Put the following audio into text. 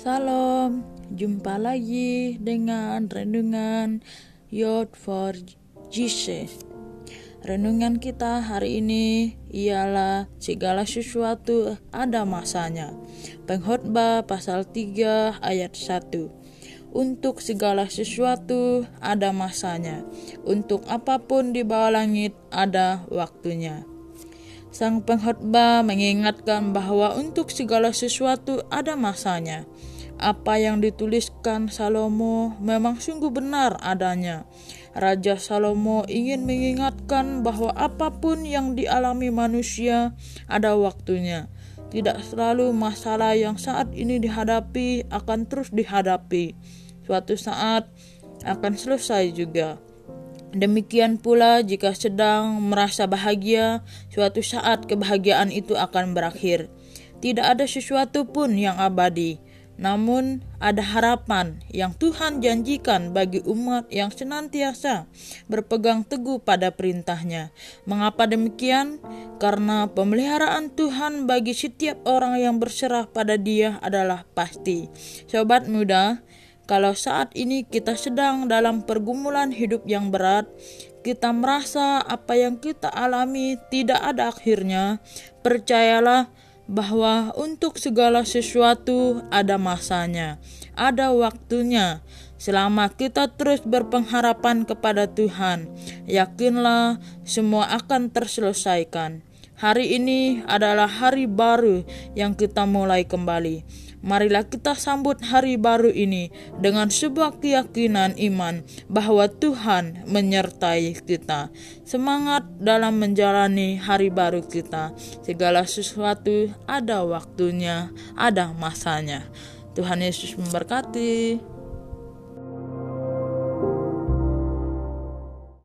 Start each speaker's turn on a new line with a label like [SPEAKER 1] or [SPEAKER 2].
[SPEAKER 1] Salam, jumpa lagi dengan renungan Yod for Jesus. Renungan kita hari ini ialah segala sesuatu ada masanya. Pengkhotbah pasal 3 ayat 1. Untuk segala sesuatu ada masanya. Untuk apa pun di bawah langit ada waktunya. Sang pengkhotbah mengingatkan bahwa untuk segala sesuatu ada masanya. Apa yang dituliskan Salomo memang sungguh benar adanya. Raja Salomo ingin mengingatkan bahwa apa pun yang dialami manusia ada waktunya. Tidak selalu masalah yang saat ini dihadapi akan terus dihadapi. Suatu saat akan selesai juga. Demikian pula jika sedang merasa bahagia, suatu saat kebahagiaan itu akan berakhir. Tidak ada sesuatu pun yang abadi, namun ada harapan yang Tuhan janjikan bagi umat yang senantiasa berpegang teguh pada perintahnya. Mengapa demikian? Karena pemeliharaan Tuhan bagi setiap orang yang berserah pada dia adalah pasti. Sobat muda, kalau saat ini kita sedang dalam pergumulan hidup yang berat, kita merasa apa yang kita alami tidak ada akhirnya, percayalah bahwa untuk segala sesuatu ada masanya, ada waktunya. Selama kita terus berpengharapan kepada Tuhan, yakinlah semua akan terselesaikan. Hari ini adalah hari baru yang kita mulai kembali. Marilah kita sambut hari baru ini dengan sebuah keyakinan iman bahwa Tuhan menyertai kita. Semangat dalam menjalani hari baru kita. Segala sesuatu ada waktunya, ada masanya. Tuhan Yesus memberkati.